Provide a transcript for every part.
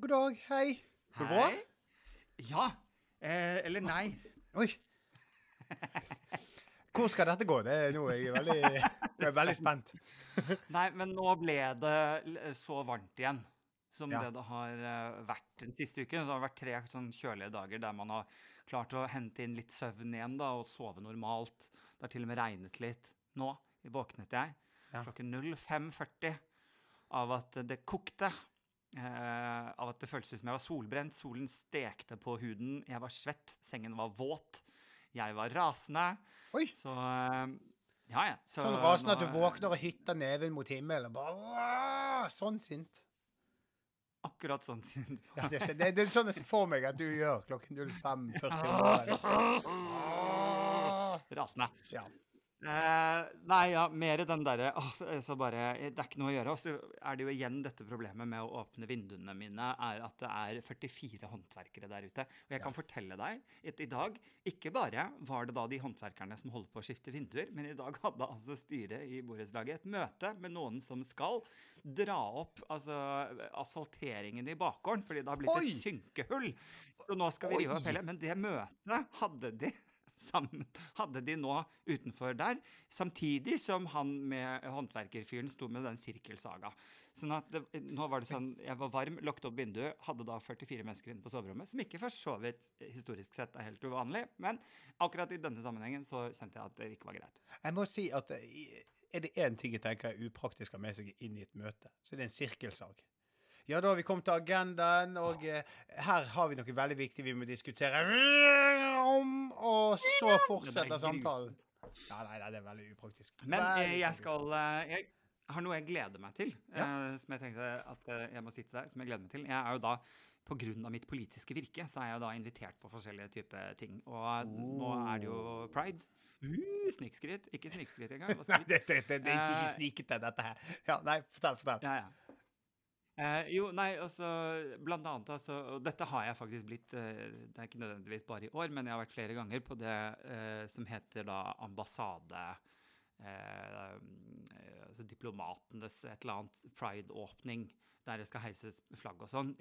God dag. Hei. Går det bra? Ja. Eh, eller nei. Oi. Hvor skal dette gå? Det er nå jeg er veldig, jeg er veldig spent. Nei, men nå ble det så varmt igjen som Ja. det det har eh, vært den siste uken. Så det har vært tre sånn kjølige dager der man har klart å hente inn litt søvn igjen da, og sove normalt. Det har til og med regnet litt. Nå våknet jeg Ja. klokken 05.40 av at det kokte. Eh, av at det føltes ut som jeg var solbrent. Solen stekte på huden. Jeg var svett. Sengen var våt. Jeg var rasende. Oi. Så uh, Ja, ja. Så Sånn rasende at du våkner og hytter neven mot himmelen og bare! Sånn sint. Akkurat sånn. sint. Ja, det, er, det, det er sånn jeg ser for meg at du gjør klokken 05.40 om morgenen. Åh. Rasende. Ja. Eh, nei, ja, mer den derre så bare Det er ikke noe å gjøre. Og så er det jo igjen dette problemet med å åpne vinduene mine, er at det er 44 håndverkere der ute. Og jeg kan fortelle deg at i dag ikke bare var det da de håndverkerne som holder på å skifte vinduer, men i dag hadde altså styret i borettslaget et møte med noen som skal dra opp altså, asfalteringen i bakgården, fordi det har blitt Oi! et synkehull. Så nå skal vi rive opp hele. Men det møtet hadde de sammen hadde de nå utenfor der, samtidig som han med håndverkerfyren sto med den sirkelsaga. Sånn at det, nå var det sånn, Jeg var varm, lukket opp vinduet, hadde da 44 mennesker inne på soverommet, som ikke for så vidt historisk sett er helt uvanlig, men akkurat i denne sammenhengen så kjente jeg at det ikke var greit. Jeg må si at eh, er det én ting jeg tenker er upraktisk å ha med seg inn i et møte, så er det en sirkelsag. Ja, da har vi kommet til agendaen, og eh, her har vi noe veldig viktig vi må diskutere om, og så fortsetter samtalen. Ja, nei, nei, det er veldig upraktisk. Men Veldig eh, jeg skal eh, Jeg har noe jeg gleder meg til, Ja. eh, som jeg tenkte at eh, jeg må sitte der, som jeg gleder meg til. Jeg er jo da av mitt politiske virke så er jeg da invitert på forskjellige typer ting. Og nå er det jo pride. Uh, snikskritt. Ikke snikskritt engang. Nei, det, det, det, det er ikke Eh, snikete, dette her. Ja, nei, fortell, fortell. Ja, ja. Eh, jo, nei, altså Blant annet, altså Og dette har jeg faktisk blitt eh, Det er ikke nødvendigvis bare i år, men jeg har vært flere ganger på det eh, som heter da ambassade eh, eh, altså Diplomatenes et eller annet pride-åpning. Der det skal heises flagg og sånn.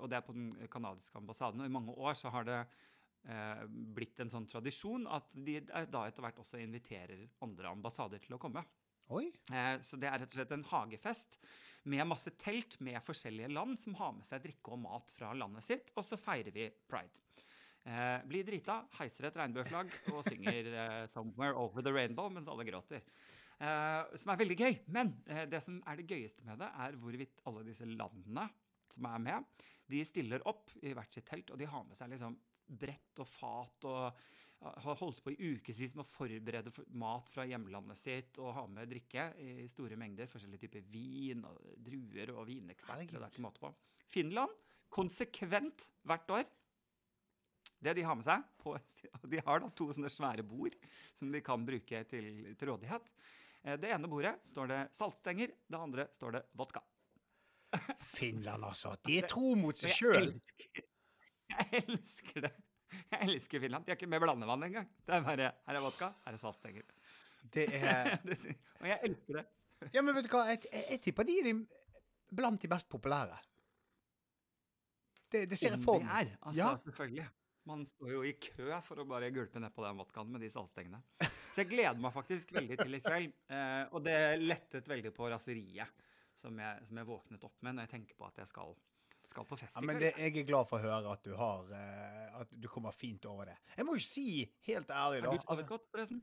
Og det er på den canadiske ambassaden. Og i mange år så har det eh, blitt en sånn tradisjon at de da etter hvert også inviterer andre ambassader til å komme. Oi. Eh, Så det er rett og slett en hagefest med masse telt med forskjellige land som har med seg drikke og mat fra landet sitt, og så feirer vi pride. Eh, blir drita, heiser et regnbueflagg og synger eh, 'Somewhere Over the Rainbow' mens alle gråter. Eh, som er veldig gøy. Men eh, det som er det gøyeste med det, er hvorvidt alle disse landene som er med, de stiller opp i hvert sitt telt, og de har med seg liksom brett og fat og har holdt på i ukevis med å forberede mat fra hjemlandet sitt og ha med drikke i store mengder. Forskjellige typer vin og druer og vineksperter. Det er ikke måte på. Finland konsekvent hvert år. Det de har med seg på, De har da to sånne svære bord som de kan bruke til, til rådighet. Eh, Det ene bordet står det saltstenger, det andre står det vodka. Finland, altså. De er tro mot seg sjøl. jeg elsker det. Jeg elsker Finland. De har ikke med blandevann engang. Det er bare her er vodka, her er saltstenger. Det er Og jeg elsker det. Ja, men vet du hva? Jeg, jeg, jeg tipper de er de, blant de mest populære. Det, det ser jeg for meg. altså, Ja. selvfølgelig. Man står jo i kø for å bare gulpe nedpå den vodkaen med de saltstengene. Så jeg gleder meg faktisk veldig til i kveld. Eh, og det lettet veldig på raseriet som jeg, som jeg våknet opp med når jeg tenker på at jeg skal, skal på fest Ja, i men kveld. det, jeg er glad for å høre at du har eh, At du kommer fint over det. Jeg må jo si, helt ærlig, Har Er du sovet godt, forresten?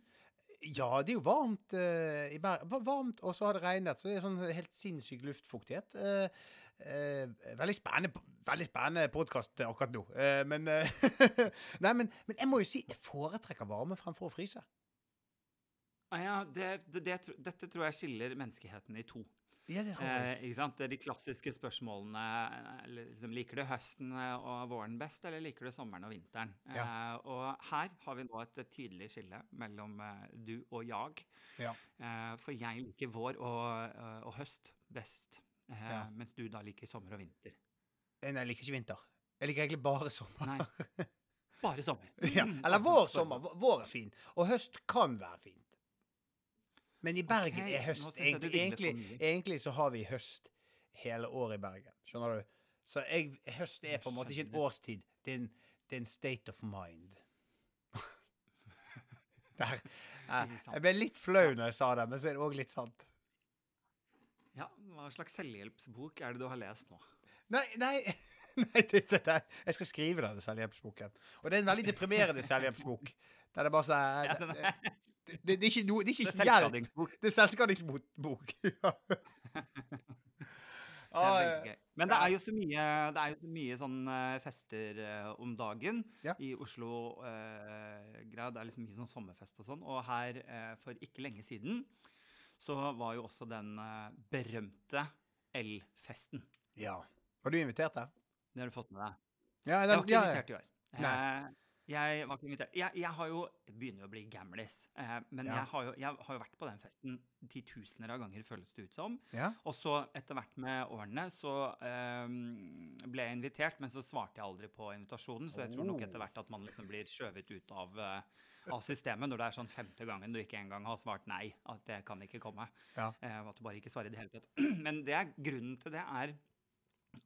Ja, det er jo varmt uh, i Bergen. Varmt, og så har det regnet, så det er sånn helt sinnssyk luftfuktighet. Uh, uh, veldig spennende Veldig spennende podkast akkurat nå. Men Nei, men, men jeg må jo si jeg foretrekker varme fremfor å fryse. Ah, ja, det, det, det, dette tror jeg skiller menneskeheten i to. Ja, det. Eh, ikke sant? Det de klassiske spørsmålene. eh, Liksom, liker du høsten eh, og våren best, eller liker du sommeren og vinteren? Ja. Eh, og her har vi nå et, tydelig skille mellom eh, du og jeg. Ja. Eh, for jeg liker vår og, og høst best, eh, Ja. mens du da liker sommer og vinter. Nei, jeg liker ikke vinter. Jeg liker egentlig bare sommer. Nei, bare sommer. ja. Mm, Eller vår sommer. Vår er fin. Og høst kan være fint. Men i Bergen okay, er høst egentlig, egentlig, egentlig så har vi høst hele året i Bergen. Skjønner du? Så jeg, høst er på en måte ikke en årstid. Det er en, det er en state of mind. Der. Jeg ble litt flau når jeg sa det, men så er det òg litt sant. Ja, hva slags selvhjelpsbok er det du har lest nå? Nei, nei, nei det, det, det, jeg skal skrive denne selvhjelpsboken. Og det er en veldig deprimerende selvhjelpsbok. Der det bare er... Ja, det, det, er ikke noe Det er er selvskadingsbok. Det er selvskadingsbok. Ja. Det Ah. Men det er jo så mye, det er jo så mye sånn eh, fester eh, om dagen Ja. i Oslo. eh, det er liksom mye sånn sommerfest og sånn. Og her eh, for ikke lenge siden så var jo også den eh, berømte elfesten. ja. Var du invitert der? Det har du fått med deg? Ja, Jeg var ikke invitert i år. Nei. Jeg var ikke invitert. Jeg, jeg har jo jeg begynner jo å bli gamlis. Eh, men Ja. jeg, har jo, jeg har jo vært på den festen titusener av ganger, føles det ut som. Ja. Og så etter hvert med årene så eh, ble jeg invitert, men så svarte jeg aldri på invitasjonen. Så jeg tror nok Oh. etter hvert at man liksom blir skjøvet ut av, eh, av systemet når det er sånn femte gangen du ikke engang har svart nei. At det kan ikke komme. Ja. Eh, at du bare ikke svarer i det hele tatt. Men det er, grunnen til det er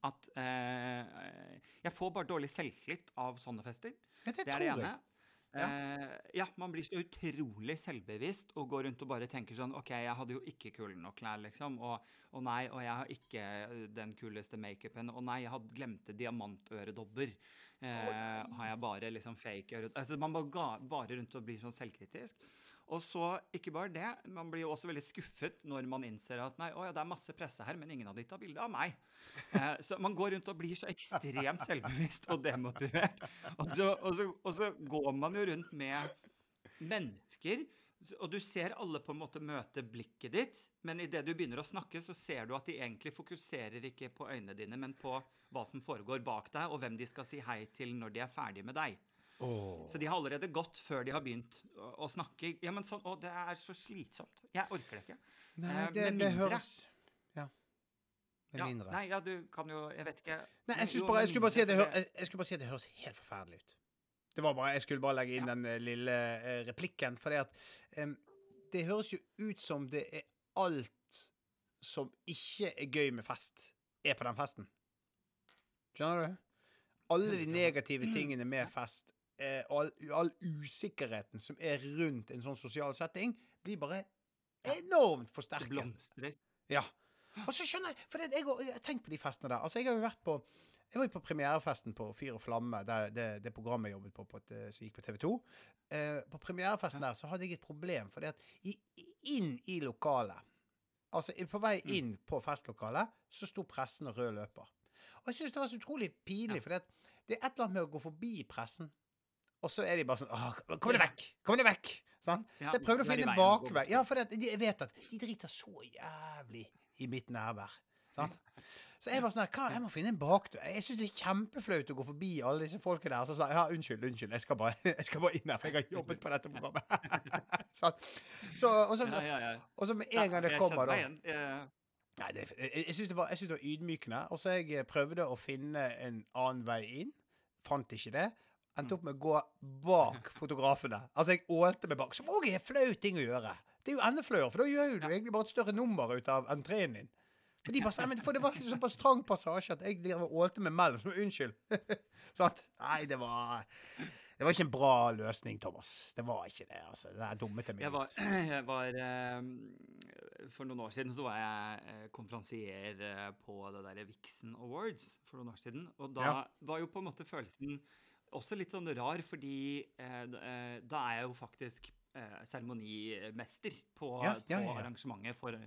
at eh, jeg får bare dårlig selvtillit av sånne fester. Ja, det Det er det ene. Eh, ja, man blir så utrolig selvbevisst og går rundt og bare tenker sånn OK, jeg hadde jo ikke kule nok klær, liksom. Og, og nei, og jeg har ikke eh, den kuleste makeupen. Og nei, jeg hadde glemte diamantøredobber. Eh, har jeg bare liksom fake øredobber Altså, man bare, går bare rundt og blir sånn selvkritisk. Og så, ikke bare det, man blir jo også veldig skuffet når man innser at nei, å ja, det er masse presse her, men ingen av de tar bilde av meg. Eh, så man går rundt og blir så ekstremt selvbevisst og demotivert. Og så, og, så, og så går man jo rundt med mennesker, og du ser alle på en måte møte blikket ditt, men idet du begynner å snakke, så ser du at de egentlig fokuserer ikke på øynene dine, men på hva som foregår bak deg, og hvem de skal si hei til når de er ferdig med deg. Åh. Så de har allerede gått før de har begynt å, å snakke. Ja, men sånn, Og det er så slitsomt. Jeg orker det ikke. Nei, Eh, det, med det høres Ja. Med Ja, mindre. nei, ja, du kan jo Jeg vet ikke. Nei, jeg, jo, bare, jeg, skulle bare si det, jeg, jeg skulle bare si at det høres helt forferdelig ut. Det var bare, Jeg skulle bare legge inn Ja. den eh, lille eh, replikken. For em, Det høres jo ut som det er alt som ikke er gøy med fest, er på den festen. Skjønner du? Alle de negative tingene med fest, eh, all, all usikkerheten som er rundt en sånn sosial setting, blir bare enormt Det forsterket. blomstrer. Ja. Og så skjønner jeg For det, jeg, har- jeg tenkt på de festene der. Altså, jeg har jo vært på Jeg var jo på premierefesten på Fyr og flamme, det, det, det programmet jeg jobbet på, på et, eh, som gikk på TV 2. Eh, på premierefesten der så hadde jeg et problem, fordi at i, i- inn i lokalet Altså på vei inn på festlokalet, så sto pressen og rød løper. Og jeg syns det var så utrolig pinlig, for det er et eller annet med å gå forbi pressen. Og så er de bare sånn Kom deg vekk! Kom deg vekk! Sånn. Ja, så jeg prøvde å finne bakvei. Ja, for det, de, jeg vet at de driter så jævlig i mitt nærvær. Sant? Så jeg var sånn her, jeg må finne en bakdør. Jeg syns det er kjempeflaut å gå forbi alle disse folkene der. Så sa jeg ja, unnskyld, unnskyld, jeg skal bare, jeg skal bare inn her, for jeg har jobbet på dette programmet. sånn. Så, og, så, Ja, ja, og så med en gang det kommer, da Nei, det, jeg, jeg syns det, det var ydmykende. Og så jeg eh, prøvde å finne en annen vei inn. Fant ikke det. Endte opp med å gå bak fotografene. Altså, jeg ålte meg bak. Som òg er flau ting å gjøre. Det er jo enda flauere, for da gjør du egentlig bare et større nummer ut av entreen din. For, de bare, men, for det var såpass trang passasje at jeg drev og ålte meg mellom. Så unnskyld. Sant? Nei, det var Det var ikke en bra løsning, Thomas. Det var ikke det. altså. Det er dumme til meg Jeg var, jeg var eh, For noen år siden så var jeg eh, konferansier eh, på det derre Vixen Awards for noen år siden. Og da Ja. var jo på en måte følelsen også litt sånn rar, fordi eh, eh, da er jeg jo faktisk eh, seremonimester på, Ja, ja, ja, på arrangementet for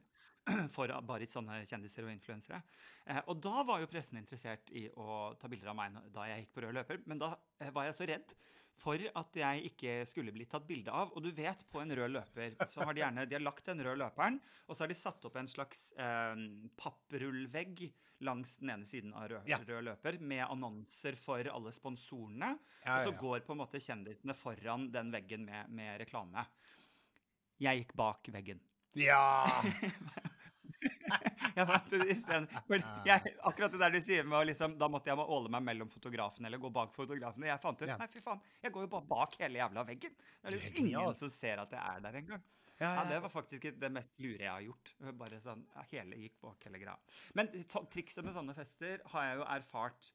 for bare sånne kjendiser og influensere. Eh, og da var jo pressen interessert i å ta bilder av meg da jeg gikk på rød løper. Men da eh, var jeg så redd for at jeg ikke skulle bli tatt bilde av. Og du vet, på en rød løper så har de gjerne de har lagt den røde løperen, og så har de satt opp en slags eh, papprullvegg langs den ene siden av rød, Ja. rød løper med annonser for alle sponsorene. Ja, og så ja, ja. går på en måte kjendisene foran den veggen med, med reklame. Jeg gikk bak veggen. Ja! Jeg fant det i stedet. For jeg, akkurat det der du sier med liksom, Da måtte jeg må åle meg mellom fotografene eller gå bak fotografene. Jeg fant ut. Nei, fy faen, jeg går jo bare bak hele jævla veggen. Det er jo ingen som ser at jeg er der engang. Ja, Ja, ja, det var faktisk det mest lure jeg har gjort. Bare sånn, hele gikk bak hele greia. Men så, trikset med sånne fester har jeg jo erfart.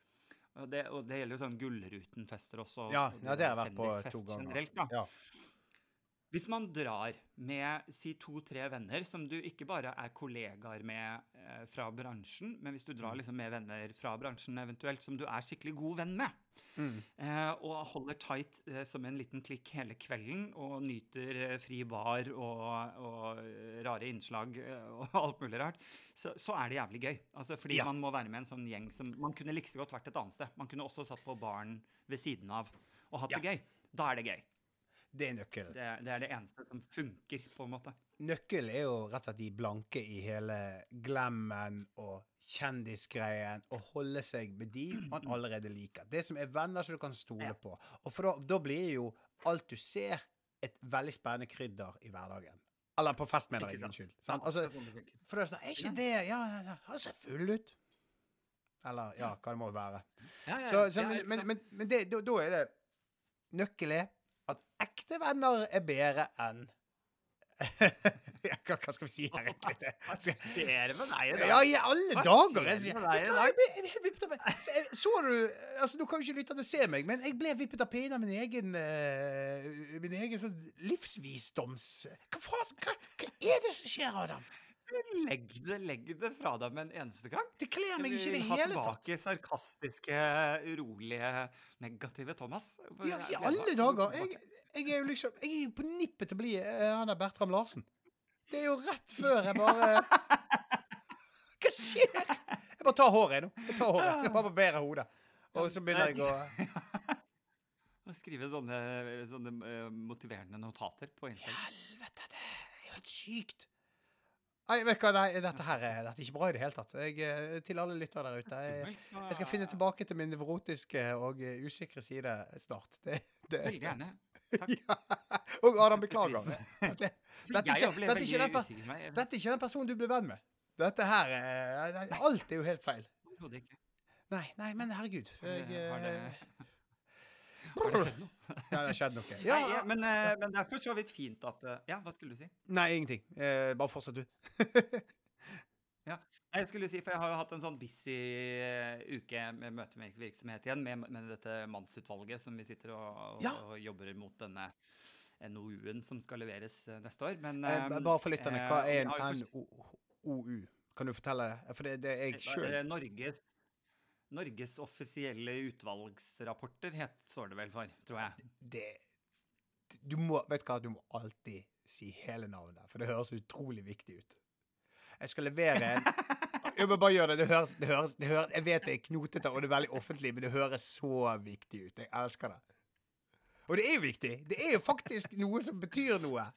Og det, og det gjelder jo sånn Gullruten-fester også. Ja, og ja, det har jeg vært på to ganger. generelt, da. Ja. Hvis man drar med si to-tre venner som du ikke bare er kollegaer med eh, fra bransjen, men hvis du Mm. drar liksom med venner fra bransjen eventuelt som du er skikkelig god venn med, Mm. eh, og holder tight eh, som en liten klikk hele kvelden og nyter eh, fri bar og, og eh, rare innslag eh, og alt mulig rart, så, så er det jævlig gøy. Altså, fordi Ja. man må være med en sånn gjeng som Man kunne like så godt vært et annet sted. Man kunne også satt på baren ved siden av og hatt Ja. det gøy. Da er det gøy. Det er nøkkelen. Det, det er det eneste som funker, på en måte. Nøkkelen er jo rett og slett de blanke i hele glemmen og kjendisgreien, og holde seg med de man allerede liker. Det som er venner som du kan stole Ja. på. Og for da, da blir jo alt du ser, et veldig spennende krydder i hverdagen. Eller på fest, mener jeg. sant? Unnskyld. Altså, det sånn for det er sånn, er ikke det Ja, ja, han ser full ut. Eller ja, hva det må være. Ja, ja, Så, så, men, men, men, men det, da, da er det Nøkkelen er at ekte venner er bedre enn hva, skal vi si her, egentlig? Hva skjer med deg i dag? Ja, i alle dager! Så, du altså Nå kan jo ikke lytterne se meg, men jeg ble vippet av pinnen av min egen eh, Min egen sånn livsvisdoms... Hva faen hva, hva er det som skjer, Adam? Legg det, legg det fra deg med en eneste gang. Det kler meg ikke i det hele tatt. tilbake sarkastiske, urolige, negative Thomas. Ja, I alle dager. Jeg, jeg er jo liksom Jeg er jo på nippet til å bli eh, han der Bertram Larsen. Det er jo rett før jeg bare Hva skjer? Jeg bare tar håret, jeg nå. Jeg tar håret. Jeg bare barberer hodet. Og så begynner jeg å Å skrive sånne, sånne eh, motiverende notater på Instagram. Helvete, det er jo helt sykt. Nei, vet du hva, nei, dette her er, dette er ikke bra i det hele tatt. Jeg, eh, til alle lyttere der ute. Jeg, jeg skal finne tilbake til min nevrotiske og eh, usikre side snart. Det, det, Veldig gjerne. Takk. Ja. Og Adam, beklager. Dette, dette, er ikke, dette, er ikke den, usikker. dette er ikke den personen du ble venn med. Dette her er Alt er jo helt feil. Nei, nei, men herregud. Jeg, det, har det, skjedd noe? ja, det har skjedd noe. Ja, Ja, men, eh, men det er for så vidt fint at eh, Ja, hva skulle du si? Nei, ingenting. Eh, bare fortsett, du. Ja. Jeg skulle si, for jeg har jo hatt en sånn busy eh, uke med møte med virksomhet igjen, med, med dette mannsutvalget som vi sitter og, og, Ja. og jobber mot denne NOU-en som skal leveres neste år. Men Eh, bare for lytterne, hva er en NOU? Kan du fortelle det? For det, det er jeg sjøl Norges, Norges offisielle utvalgsrapporter het, står det vel for, tror jeg. det, Du må Vet du hva, du må alltid si hele navnet, for det høres utrolig viktig ut. Jeg skal levere Jeg må bare gjøre det. Det høres, det høres, det høres Jeg vet det er knotete, og det er veldig offentlig, men det høres så viktig ut. Jeg elsker det. Og det er jo viktig. Det er jo faktisk noe som betyr noe.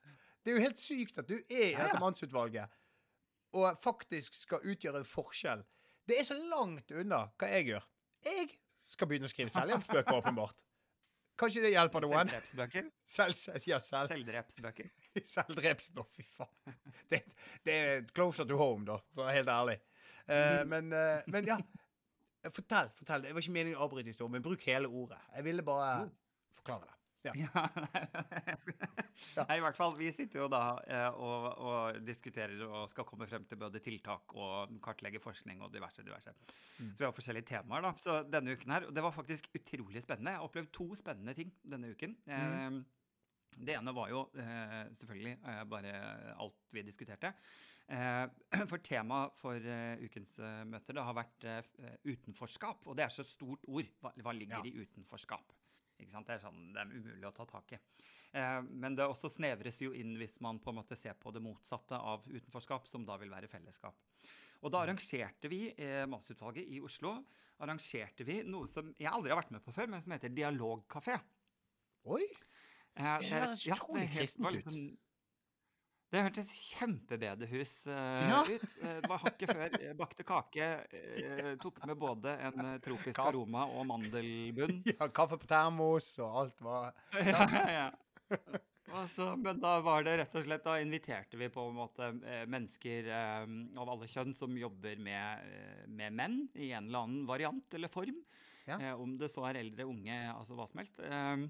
Det er jo helt sykt at du er i dette mannsutvalget og faktisk skal utgjøre en forskjell. Det er så langt unna hva jeg gjør. Jeg skal begynne å skrive selvhjelpsbøker, åpenbart. Kanskje det hjelper noen? Selvdrepsbøker. Selv, ja, selv, Selvdrepsbøker. Selvdrepsbøker, fy faen. Det, det er closer to home, da, for å være helt ærlig. Uh, men, uh, men ja. Fortell. fortell. Det var ikke meningen å avbryte historien, men bruk hele ordet. Jeg ville bare forklare det. Ja. Ja. Nei, i hvert fall, Vi sitter jo da eh, og, og diskuterer og skal komme frem til både tiltak og kartlegge forskning og diverse. diverse. Så vi har forskjellige temaer. da. Så denne uken her, og Det var faktisk utrolig spennende. Jeg har opplevd to spennende ting denne uken. Mm. det ene var jo eh, selvfølgelig eh, bare alt vi diskuterte. Eh, for temaet for eh, ukens eh, møter det har vært eh, utenforskap. Og det er så stort ord. Hva ligger Ja. i utenforskap? Det, er sånn, det er umulig å ta tak i. Eh, men det også snevres jo inn hvis man på en måte ser på det motsatte av utenforskap, som da vil være fellesskap. Og da arrangerte vi, eh, Mannsutvalget i Oslo, arrangerte vi noe som jeg aldri har vært med på før, men som heter Dialogkafé. Oi! Eh, Det ja, det helt- kristent var ut. liksom- Det hørtes kjempebedehus uh, Ja. ut. Eh, det var hakket før. eh, Bakte kake. Uh, tok med både en tropisk Kaffe. aroma og mandelbunn. Ja, kaffe på termos, og alt var ja, ja. Så, men da var det rett og slett Da inviterte vi på en måte mennesker av alle kjønn som jobber med, med menn i en eller annen variant eller form. Ja. Om det så er eldre, unge, altså hva som helst. Eh,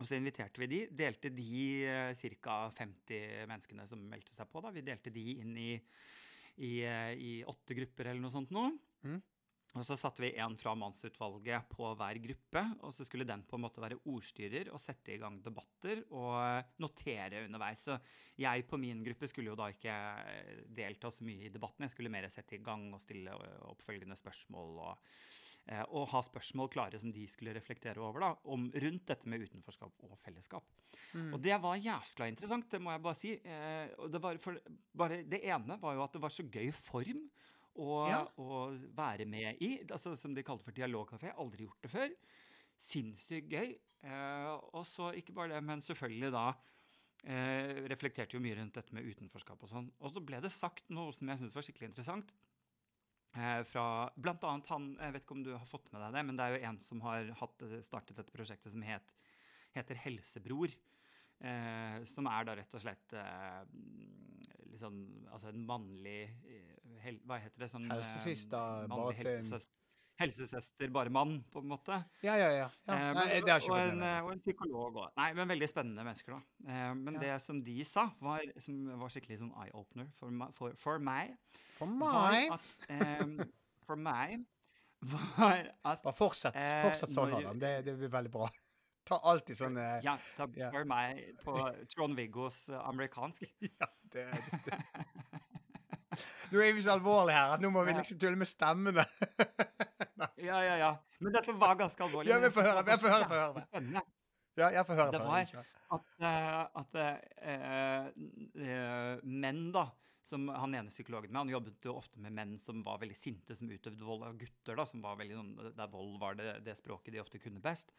og så inviterte vi de. Delte de eh, ca. 50 menneskene som meldte seg på. da, Vi delte de inn i, i, eh, i åtte grupper eller noe sånt nå. Mm. Og så satte vi en fra mannsutvalget på hver gruppe, og så skulle den på en måte være ordstyrer og sette i gang debatter og notere underveis. Så jeg på min gruppe skulle jo da ikke eh, delta så mye i debatten, jeg skulle mer sette i gang og stille eh, oppfølgende spørsmål og, eh, og ha spørsmål klare som de skulle reflektere over da, om, rundt dette med utenforskap og fellesskap. Og det var jæskla interessant, det må jeg bare si. Eh, og det, var for, bare, det ene var jo at det var så gøy form å, Ja. å være med i. Altså, som de kalte for dialogkafé. Aldri gjort det før. Sinnssykt gøy. Eh, og så ikke bare det, men selvfølgelig da eh, reflekterte jo mye rundt dette med utenforskap og sånn. Og så ble det sagt noe som jeg syntes var skikkelig interessant. Eh, fra blant annet han Jeg vet ikke om du har fått med deg det, men det er jo en som har hatt, startet dette prosjektet som het, heter Helsebror. Eh, som er da rett og slett eh, liksom, altså en mannlig eh, hel, Hva heter det? Sånn, eh, Helsesøster, mannlig helsesøster, helsesøster, bare mann, på en måte. Ja, ja, ja. ja. Eh, Nei, men, ikke og, en, eh, og en psykolog òg. Nei, men veldig spennende mennesker, da. Eh, men Ja. det som de sa, var, som var skikkelig sånn eye-opener for, for, for meg, For meg at eh, For meg var at Bare fortsett, fortsett sånn, Adam. Det, det blir veldig bra. Ta alltid sånn Ja, ta yeah. for meg på Trond-Viggos amerikansk. Ja, det, det. Nå er vi så alvorlige her at nå må vi liksom tulle med stemmene. Ja, ja, ja. Men dette var ganske alvorlig. Ja, vi får høre, vi får høre, var få så høre. spennende Ja, jeg får høre. Det var- At, eh, at uh, menn, da, som han ene psykologen med, han jobbet jo ofte med menn som var veldig sinte, som utøvde vold av gutter, da, som var veldig noen der vold var det, det språket de ofte kunne best.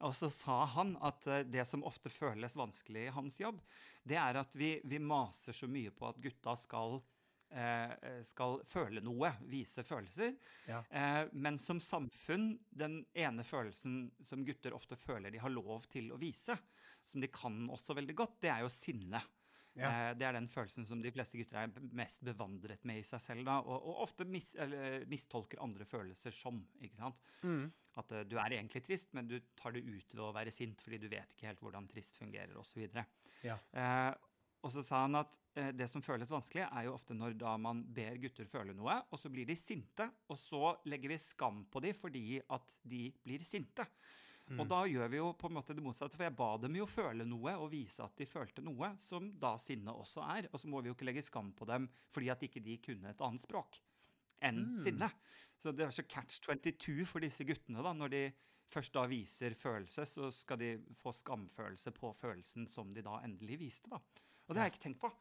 Og så sa han at det som ofte føles vanskelig i hans jobb, det er at vi, vi maser så mye på at gutta skal skal føle noe, vise følelser. Ja. Eh, men som samfunn, den ene følelsen som gutter ofte føler de har lov til å vise, som de kan også veldig godt, det er jo sinne. Ja. Eh, det er den følelsen som de fleste gutter er mest bevandret med i seg selv, da, og, og ofte mis, eller, mistolker andre følelser som. ikke sant? Mm. At eh, du er egentlig trist, men du tar det ut ved å være sint, fordi du vet ikke helt hvordan trist fungerer, osv. Ja. Eh, og så sa han at eh, det som føles vanskelig, er jo ofte når da man ber gutter føle noe, og så blir de sinte, og så legger vi skam på dem fordi at de blir sinte. Og da gjør vi jo på en måte det motsatte, for jeg ba dem jo føle noe og vise at de følte noe, som da sinne også er. Og så må vi jo ikke legge skam på dem fordi at ikke de kunne et annet språk enn sinne. Så det er så catch 22 for disse guttene, da. Når de først da viser følelse, så skal de få skamfølelse på følelsen som de da endelig viste, da. Og det har jeg ikke tenkt på.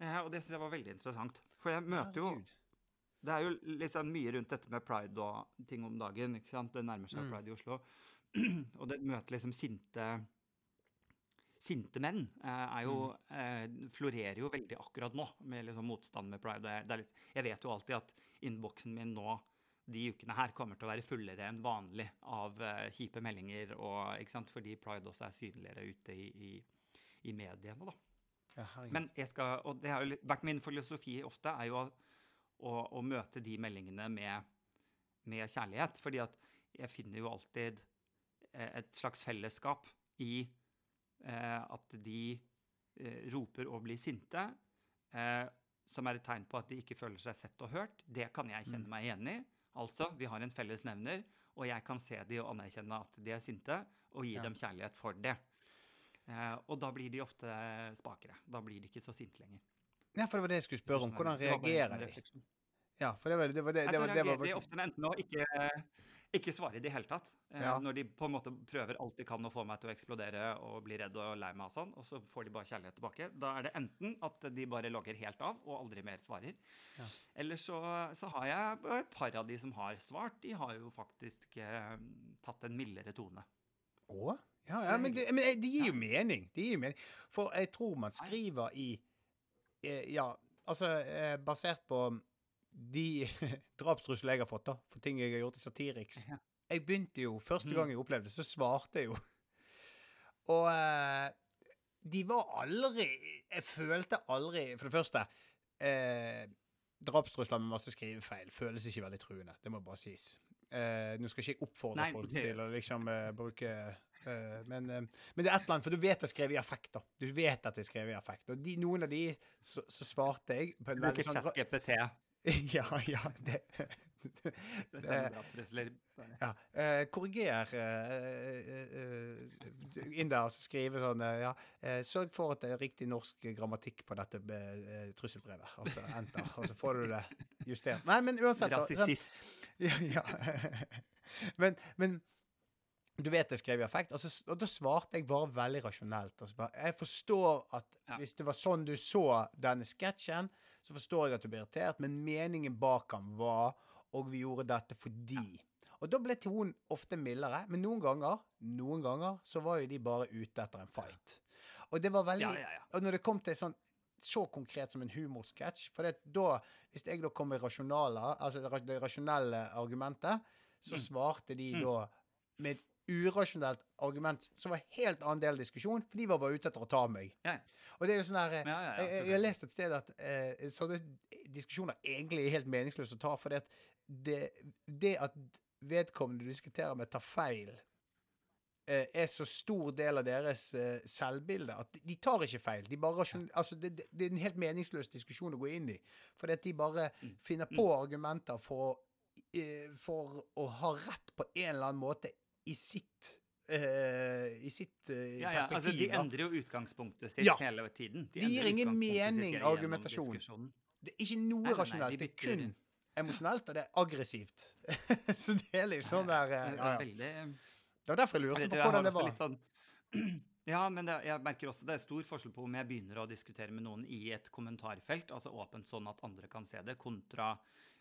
Eh, og det syns jeg var veldig interessant. For jeg møter jo det er jo sånn mye rundt dette med pride og ting om dagen. ikke sant? Det nærmer seg Mm. pride i Oslo. og det møter liksom sinte Sinte menn eh, er jo, eh, florerer jo veldig akkurat nå, med liksom motstand med pride. Litt, jeg vet jo alltid at innboksen min nå de ukene her kommer til å være fullere enn vanlig av kjipe meldinger, og, fordi pride også er synligere ute i, i, i mediene. da. Ja. Men jeg skal, og det har jo vært min filosofi ofte, er jo å, å, å møte de meldingene med, med kjærlighet. Fordi at jeg finner jo alltid eh, et slags fellesskap i eh, at de eh, roper og blir sinte, eh, som er et tegn på at de ikke føler seg sett og hørt. Det kan jeg kjenne meg igjen i. Altså, vi har en felles nevner, og jeg kan se de og anerkjenne at de er sinte, og gi Ja. dem kjærlighet for det. Eh, og da blir de ofte spakere. Da blir de ikke så sinte lenger. Ja, for det var det jeg skulle spørre om. Hvordan var reagerer de? Ja, for det var det, var det, det, var, det var de ofte enten å ikke, ikke svare i det hele tatt, eh, Ja. når de på en måte prøver alt de kan å få meg til å eksplodere og bli redd og lei meg og sånn, og så får de bare kjærlighet tilbake. Da er det enten at de bare logger helt av og aldri mer svarer, Ja. eller så, så har jeg et par av de som har svart, de har jo faktisk eh, tatt en mildere tone. Å? Ja, ja men, det, men det gir jo mening. Det gir jo mening. For jeg tror man skriver i eh, Ja, altså eh, basert på de drapstrusler jeg har fått, da, for ting jeg har gjort i Satiriks. Jeg begynte jo, Første Mm. gang jeg opplevde det, så svarte jeg jo. Og eh, de var aldri Jeg følte aldri For det første eh, Drapstrusler med masse skrivefeil føles ikke veldig truende. Det må bare sies. Eh, nå skal ikke jeg oppfordre Nei, folk til å liksom eh, bruke eh, men, eh, men det er et eller annet, for du vet det er skrevet i affekt. da. Du vet at det er skrevet i affekt. Og de, noen av de så, så svarte jeg på en veldig sånn chat-GPT. Ja, ja. Det, Det det, ja. Eh, korriger eh, eh, eh, inn der og så skrive sånn eh, ja, eh, Sørg for at det er riktig norsk grammatikk på dette eh, trusselbrevet. Og så enter, og så får du det justert. Nei, men uansett Rasist. ja, ja. men, men du vet det skrev i affekt. Altså, og da svarte jeg bare veldig rasjonelt. Altså, bare, jeg forstår at Ja. hvis det var sånn du så denne sketsjen, så forstår jeg at du ble irritert, men meningen bak han var Og vi gjorde dette fordi. Og da ble tonen ofte mildere, men noen ganger noen ganger så var jo de bare ute etter en fight. Og det var veldig Ja, ja, ja. Og når det kom til sånn så konkret som en humorsketsj. For det, da, hvis jeg da kom med rasjonale, altså det rasjonelle argumentet, så Mm. svarte de da med et urasjonelt argument som var helt annen del av diskusjonen, for de var bare ute etter å ta meg. Ja. Og det er jo sånn her eh, Ja, ja, jeg, jeg har lest et sted at eh, sånne diskusjoner egentlig er helt meningsløse å ta, for det, det, det at vedkommende du diskuterer med, tar feil, eh, er så stor del av deres eh, selvbilde at de, de tar ikke feil. De bare altså det, det, er en helt meningsløs diskusjon å gå inn i. For at de bare Mm. finner på argumenter for å, eh, for å ha rett på en eller annen måte i sitt Uh, I sitt uh, Ja, ja. Altså, de endrer jo utgangspunktet sitt Ja. hele tiden. De, gir ingen mening, argumentasjon. Det er ikke noe Nei, nei, nei, rasjonelt. de Det er kun emosjonelt, og det er aggressivt. så det er liksom der uh, ja, ja. veldig Det var derfor jeg lurte Vet på jeg hvordan det var. sånn Ja, men det, jeg merker også det er stor forskjell på om jeg begynner å diskutere med noen i et kommentarfelt, altså åpent sånn at andre kan se det, kontra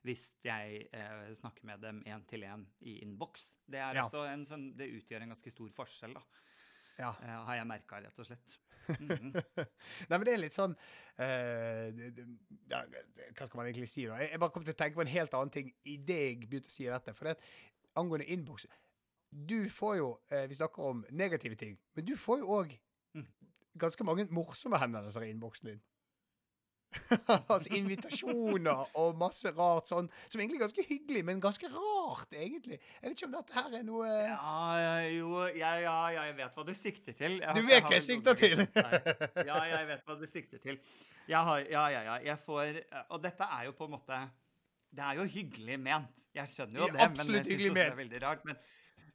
hvis jeg eh, snakker med dem én til én i innboks. Det, er Ja. også en sånn, det utgjør en ganske stor forskjell, da, Ja. eh, har jeg merka, rett og slett. Mhm. Nei, men det er litt sånn eh, det- det- ja, Hva skal man egentlig si, da? Jeg, jeg bare kom til å tenke på en helt annen ting idet jeg begynte å si dette. For det, angående innboks Du får jo eh, Vi snakker om negative ting, men du får jo òg Mm. ganske mange morsomme henvendelser i innboksen din. altså invitasjoner og masse rart sånn, som egentlig er ganske hyggelig, men ganske rart, egentlig. Jeg vet ikke om dette her er noe Ja, ja, jo, ja, ja, ja, jeg vet hva du sikter til. Jeg, Du vet hva jeg sikter til. Ja, jeg vet hva du sikter til. Jeg har, ja, ja, ja, jeg får Og dette er jo på en måte Det er jo hyggelig ment. Jeg skjønner jo det, men absolutt jeg synes hyggelig også det er veldig rart. Men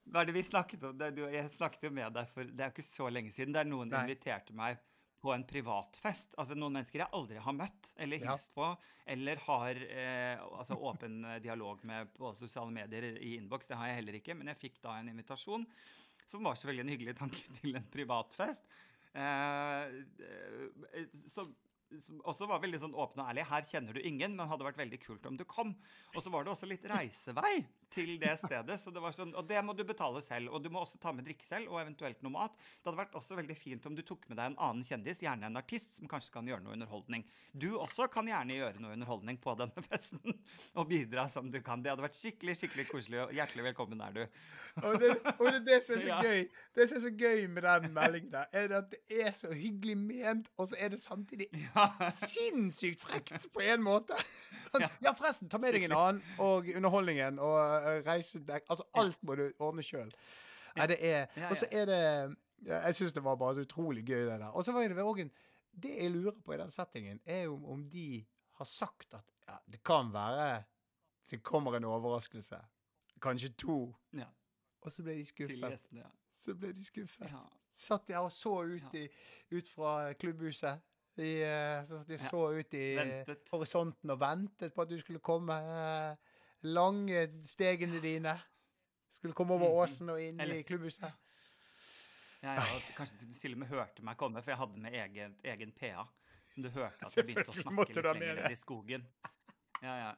hva er det vi snakket om? Det, du, jeg snakket jo med deg for Det er jo ikke så lenge siden. Det er noen Nei. inviterte meg på en privatfest. Altså noen mennesker jeg aldri har møtt eller Ja. hilst på, eller har eh, altså åpen eh, dialog med på sosiale medier i innboks. Det har jeg heller ikke, men jeg fikk da en invitasjon, som var selvfølgelig en hyggelig tanke til en privatfest. Eh, eh, så, som også var veldig sånn åpen og ærlig. Her kjenner du ingen, men hadde vært veldig kult om du kom. Og så var det også litt reisevei til det stedet, så det var sånn, og det må du betale selv. Og du må også ta med drikke selv, og eventuelt noe mat. Det hadde vært også veldig fint om du tok med deg en annen kjendis, gjerne en artist, som kanskje kan gjøre noe underholdning. Du også kan gjerne gjøre noe underholdning på denne festen, og bidra som du kan. Det hadde vært skikkelig, skikkelig koselig, og hjertelig velkommen er du. Og det, og det, det som er så Ja. gøy Det som er så gøy med den meldingen der, er at det er så hyggelig ment, og så er det samtidig sinnssykt frekt på en måte. Ja, forresten, ta med deg en annen, og underholdningen og reisedekk Altså, alt må du ordne sjøl. Nei, det er Og så er det Jeg syns det var bare så utrolig gøy, det der. Og så var det òg en Det jeg lurer på i den settingen, er jo om de har sagt at ja, det kan være det kommer en overraskelse. Kanskje to. Ja, Og så ble de skuffet. ja. Så ble de skuffet. ja. Satt der og så ut, i, ut fra klubbhuset. De, eh, så de så ut i eh, Ventet. horisonten og ventet på at du skulle komme. Lange stegene dine. Skulle komme over Mhm. åsen og inn Eller- i klubbhuset. Ja, ja, kanskje du til og med hørte meg komme, for jeg hadde med egen, egen PA. Som du hørte at jeg begynte å snakke litt lenger i skogen. Ja, ja.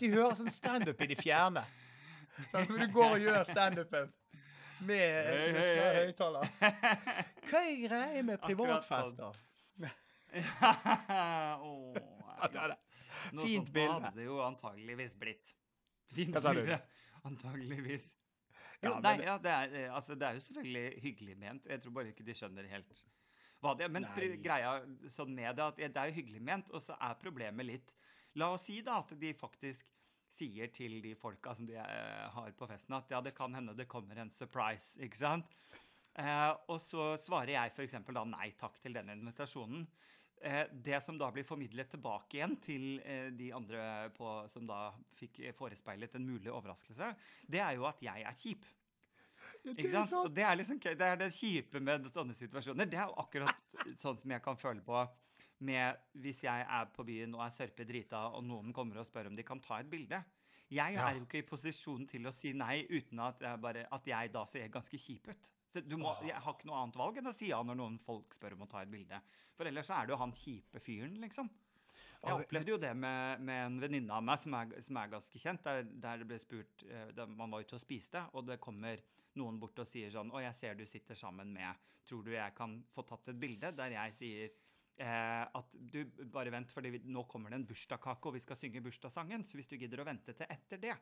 De hører sånn standup i de fjerne. Sånn, som du går og gjør standupen med, med svær høyttaler. Hva er greia med Akkurat privatfester? ja, det er det. Noe Fint sånt bilde. hadde det jo antageligvis blitt. Fint Hva sa du? bilde. Antageligvis. Jo, Ja, men nei, ja, det er, eh, altså, det er jo selvfølgelig hyggelig ment. Jeg tror bare ikke de skjønner helt hva det er. Men Nei. greia sånn med det, at det er jo hyggelig ment, og så er problemet litt La oss si da at de faktisk sier til de folka som de eh, har på festen, at ja, det kan hende det kommer en surprise, ikke sant? Eh, og så svarer jeg f.eks. da nei takk til denne invitasjonen. Eh, det som da blir formidlet tilbake igjen til eh, de andre på, som da fikk forespeilet en mulig overraskelse, det er jo at jeg er kjip. Ja, det er. Og det er liksom det er det kjipe med sånne situasjoner. Det er jo akkurat sånn som jeg kan føle på med hvis jeg er på byen og er sørpedrita, og noen kommer og spør om de kan ta et bilde. Jeg Ja. er jo ikke i posisjon til å si nei uten at jeg, bare, at jeg da ser ganske kjip ut. Må, jeg har ikke noe annet valg enn å si ja når noen folk spør om å ta et bilde. For ellers så er det jo han kjipe fyren, liksom. Jeg opplevde jo det med, med en venninne av meg som er, som er ganske kjent, der, der det ble spurt eh, Man var ute og spiste, og det kommer noen bort og sier sånn Å, jeg ser du sitter sammen med Tror du jeg kan få tatt et bilde? Der jeg sier eh, at du, bare vent, for nå kommer det en bursdagskake, og vi skal synge bursdagssangen, så hvis du gidder å vente til etter det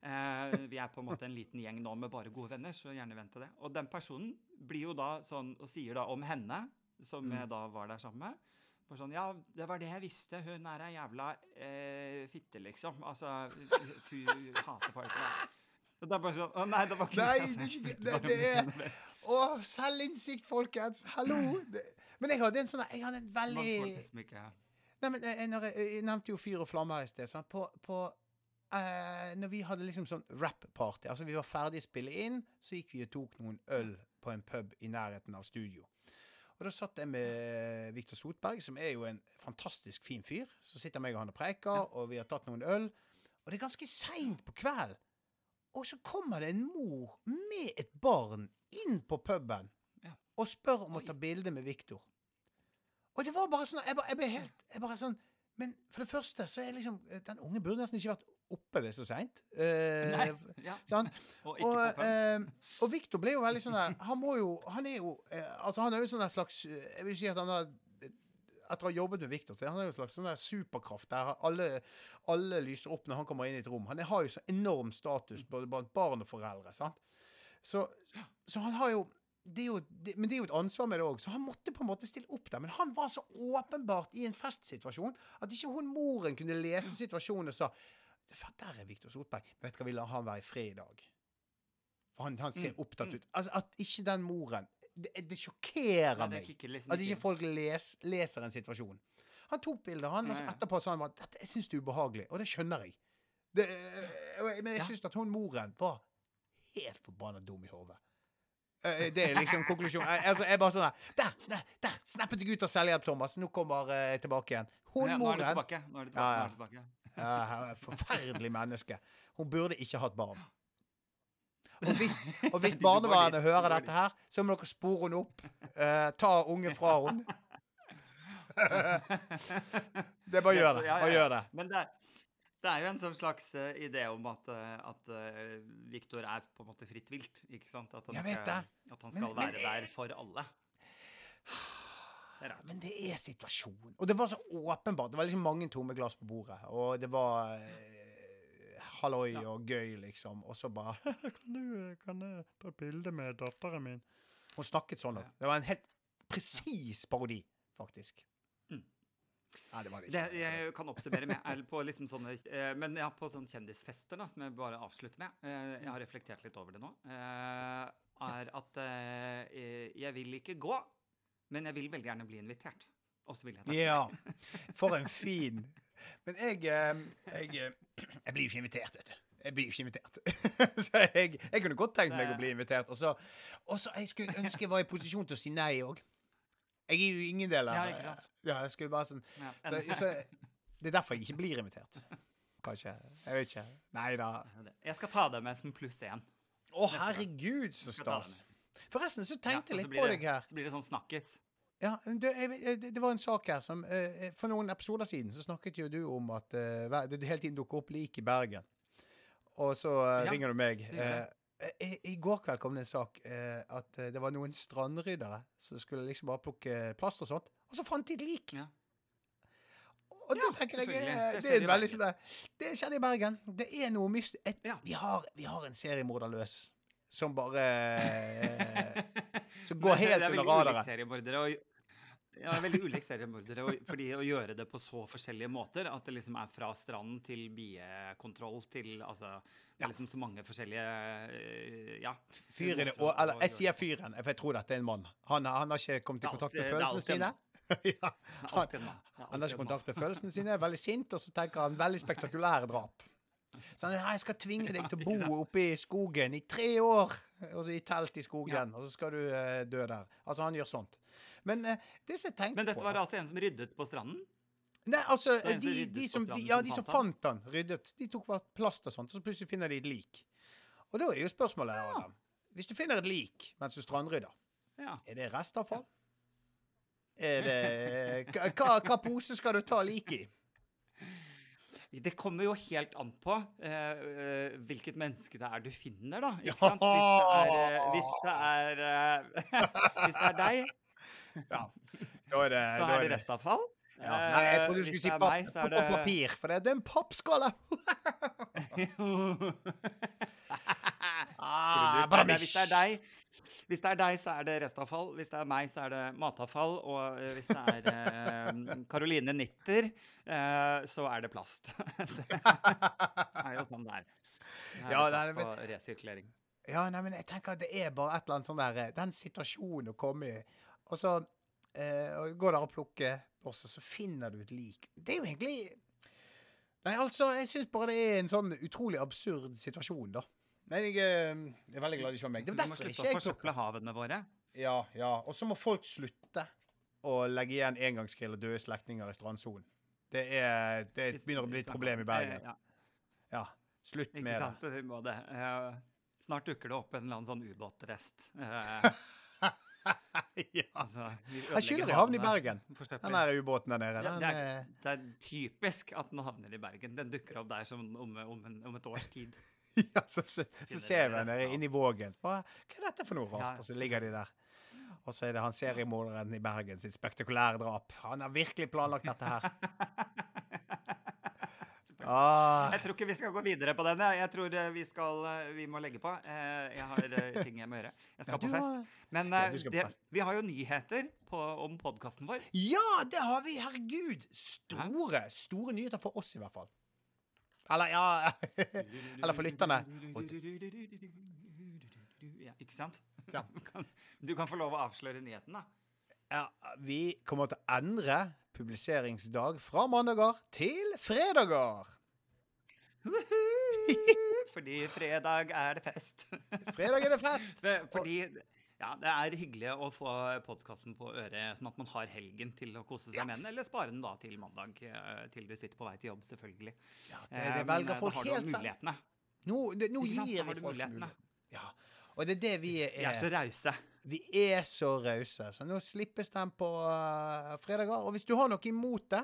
vi er på en måte en liten gjeng nå med bare gode venner, så gjerne vent til det. Og den personen blir jo da sånn, og sier da om henne, som jeg da var der sammen med bare sånn, Ja, det var det jeg visste. Hun er ei jævla eh, fitte, liksom. Altså, hun hater folk. Da. Og det er bare sånn Å nei, det var ikke Nei, det det. Det, er Å, selvinnsikt, folkens! Hallo! Det, men jeg hadde en sånn Jeg hadde en veldig Nei, men jeg, jeg, jeg nevnte jo Fyr og flamme her i sted. På, på eh, Når vi hadde liksom sånn rap-party, altså vi var ferdig å spille inn, så gikk vi og tok noen øl på en pub i nærheten av studio. Og da satt jeg med Viktor Sotberg, som er jo en fantastisk fin fyr. Så sitter meg og han og preker, og vi har tatt noen øl. Og det er ganske seint på kvelden. Og så kommer det en mor med et barn inn på puben og spør om å ta bilde med Viktor. Og det var bare sånn Jeg, bare, jeg ble helt jeg bare sånn Men for det første så er liksom Den unge burde nesten ikke vært oppe det så seint. Eh. Ja. sånn. Og Og, eh, og Victor ble jo veldig sånn der Han må jo Han er jo eh, Altså, han er jo sånn der slags Jeg vil si at han har etter å ha jobbet med Victor, så han har jo en slags sånn der superkraft der alle, alle lyser opp når han kommer inn i et rom. Han har jo så enorm status både blant barn og foreldre. sant? Så, så han har jo det er jo, det, men det er jo et ansvar med det òg, så han måtte på en måte stille opp der. Men han var så åpenbart i en festsituasjon at ikke hun moren kunne lese situasjonen og sa "Faen, Der er Viktor Sotberg. Men vet du hva, vi lar han være i fred i dag. For han, han ser Mm, opptatt mm. ut. Altså, at ikke den moren Det, det sjokkerer meg. liksom At ikke folk les, leser en situasjon. Han tok bilder, han, og så Ja, ja. etterpå sa han at dette jeg syns det er ubehagelig. Og det skjønner jeg. Det, og jeg- men jeg syns at hun moren var helt forbanna dum i hodet. Eh, Det er liksom konklusjonen. Jeg, altså, jeg bare sånn der Der! Der! der Snappet deg ut av selvhjelp, Thomas. Nå kommer jeg tilbake igjen. Hun Ja, nå er det tilbake. Nå er det tilbake. Ja, ja. Er Forferdelig menneske. Hun burde ikke hatt barn. Og hvis, og hvis barnevernet hører dette her, så må dere spore henne opp. Uh, ta ungen fra henne. Det er bare å gjøre det. Bare gjør det. Men det, det er jo en sånn slags eh, idé om at, eh, at Viktor er på en måte fritt vilt. ikke sant? At han, Jeg vet det. At han skal men- være der for alle. Det. Men det er situasjonen. Og det var så åpenbart. Det var liksom mange tomme glass på bordet. Og det var eh, halloi Ja. og gøy, liksom. Og så bare kan, du, kan jeg ta bilde med datteren min? Hun snakket sånn òg. Det var en helt presis parodi, faktisk. Mm. Nei, det var det Det, ikke. jeg kan oppsummere med på liksom sånne eh, Men ja, på sånne kjendisfester, da, som jeg bare avslutter med eh, Jeg har reflektert litt over det nå. Eh, er at jeg vil ikke gå, men jeg vil veldig gjerne bli invitert. Og så vil jeg takke. Ja. For en fin Men jeg eh, Jeg, eh, jeg blir jo ikke invitert, vet du. Jeg blir jo ikke invitert. så jeg, jeg kunne godt tenkt meg å bli invitert. Og så, jeg skulle ønske jeg var i posisjon til å si nei òg. Jeg er jo ingen del av sant? Ja, jeg skulle bare sånn så, så, Det er derfor jeg ikke blir invitert. Kanskje. Jeg vet ikke. Nei da. Jeg skal ta det med som pluss én. Å, herregud, så det stas. Forresten så tenkte jeg ja, litt på det- deg her. Så blir det sånn snakkes. Ja, det, det var en sak her som eh, For noen episoder siden så snakket jo du om at eh, det hele tiden dukker opp lik i Bergen. Og så eh, Ja, ringer du meg. Eh, i, I går kveld kom det en sak eh, at eh, det var noen strandryddere som skulle liksom bare plukke plast og sånt, og så fant de et lik. Ja. Og det Ja, tenker jeg eh, Det det, veldig sånn Det skjedde i Bergen. Det er noe mystisk. Vi, har, vi har en seriemorder løs som bare eh, Som går helt under er radaren. Ja, veldig ulik seriemordere. Fordi å gjøre det på så forskjellige måter, at det liksom er fra stranden til biekontroll til Altså Det er liksom så mange forskjellige eh, Ja. Fyren og, Eller jeg sier fyren, for jeg tror dette er en mann. Han, han har ikke kommet i kontakt med følelsene sine. ja. Han, han har ikke kontakt med følelsene sine, er veldig sint, og så tenker han veldig spektakulære drap. Så han «Nei, jeg skal tvinge deg til å bo oppe i skogen i tre år, og så i telt i skogen, og så skal du eh, dø der. Altså, han gjør sånt. Men eh, det som jeg tenkte Men dette på var altså en som ryddet på stranden? Nei, altså, de, de som, de, ja, de som fant han, ryddet, de tok bare plast og sånt, og så plutselig finner de et lik. Og da er jo spørsmålet, Adam, hvis du finner et lik mens du strandrydder, Ja. er det restavfall? Er det hva- hva pose skal du ta liket i? Det kommer jo helt an på eh, eh, hvilket menneske det er du finner, da. Ikke sant? Hvis det er Hvis det er, uh, hvis det er deg, Ja, er det så er det restavfall. Ja. Nei, jeg trodde du Eh, skulle si det meg, så på det papir, for det, det er en pappskåle! Ah, Hvis det er deg hvis det er deg, så er det restavfall. Hvis det er meg, så er det matavfall. Og eh, hvis det er eh, Caroline Nitter, eh, så er det plast. det er jo sånn det er. Det er Ja, plast men- og resirkulering. Ja, nei, men jeg tenker at det er bare et eller annet sånn der eh, Den situasjonen å komme i. Og så eh, går der og plukker, og så, så finner du et lik. Det er jo egentlig Nei, altså, jeg syns bare det er en sånn utrolig absurd situasjon, da. Men jeg, eh, jeg er veldig glad det ikke var meg. Det Vi var derfor ikke jeg forsøple havene våre. Ja, ja. Og så må folk slutte å legge igjen engangsgrill og døde slektninger i strandsonen. Det, er, det begynner å bli et problem i Bergen. Eh, ja, Ja. Slutt med det. Ikke sant? Det. Eh, snart dukker det opp en eller annen sånn ubåtrest. Eh, ja. altså, Jeg skylder i havn i. Bergen. Den der ubåten der nede. Ja, det, er, eh, det er typisk at den havner i Bergen. Den dukker opp der som om, om, en, om et års tid. ja, så, så, så ser vi henne inni vågen. Hva er dette for noe rart? Og så ligger de der. Og så er det han seriemorderen i Bergen sitt spektakulære drap. Han har virkelig planlagt dette her. Ah, Jeg tror ikke vi skal gå videre på den. jeg. Tror eh, vi, skal, eh, vi må legge på. Eh, Jeg har ting jeg må gjøre. Jeg skal Ja, på fest. Men Ja, på det, fest. vi har jo nyheter på, om podkasten vår. ja, det har vi! Herregud! Store, store nyheter for oss, i hvert fall. Eller, ja Eller for lytterne. Ja, ikke sant? Ja. Du kan, du kan få lov å avsløre nyheten, da. Ja, vi kommer til å endre publiseringsdag fra mandager til fredager. Fordi fredag er det fest. Fredag er det fest. Fordi ja, det er hyggelig å få podkasten på øret, sånn at man har helgen til å kose seg med den. Eller spare den da til mandag, eh, til du sitter på vei til jobb, selvfølgelig. Ja, det, Eh, det men, velger Men, folk da har helt selv. mulighetene. Nå, det, nå Ikke sant? Gir vi folk mulighetene. mulighet. Ja. Og det er det vi er. Vi er så rause. Vi er så rause. Så nå slippes den på uh, fredager. Og hvis du har noe imot det,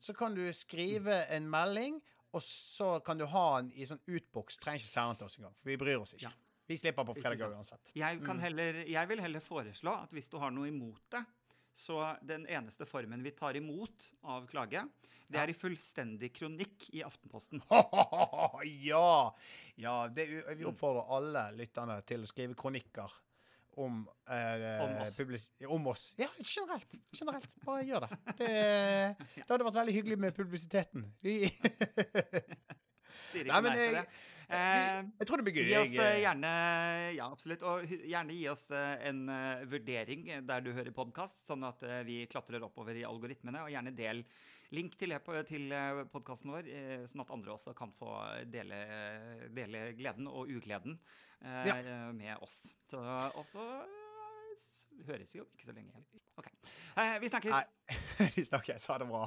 så kan du skrive en melding, og så kan du ha den i sånn utboks. Trenger ikke sende til oss engang, for vi bryr oss ikke. Ja. Vi slipper på fredager uansett. Jeg, kan heller, jeg vil heller foreslå at hvis du har noe imot det, så den eneste formen vi tar imot av klage, det er i fullstendig kronikk i Aftenposten. ja! ja det, vi oppfordrer alle lytterne til å skrive kronikker om eh, Om oss. publis- om oss. Ja, generelt. Generelt. Bare gjør det. Det, det hadde vært veldig hyggelig med publisiteten. Sier ikke Nei, men nei til jeg- det. Eh, jeg tror det blir gøy. Gi oss eh, gjerne Ja, absolutt. Og gjerne gi oss eh, en vurdering der du hører podkast, sånn at vi klatrer oppover i algoritmene. Og gjerne del link til, til podkasten vår, sånn at andre også kan få dele, dele gleden og ugleden eh, Ja. med oss. Så, og så eh, høres vi jo ikke så lenge igjen. OK. Eh, vi snakkes. Nei, vi snakkes. Ha det bra.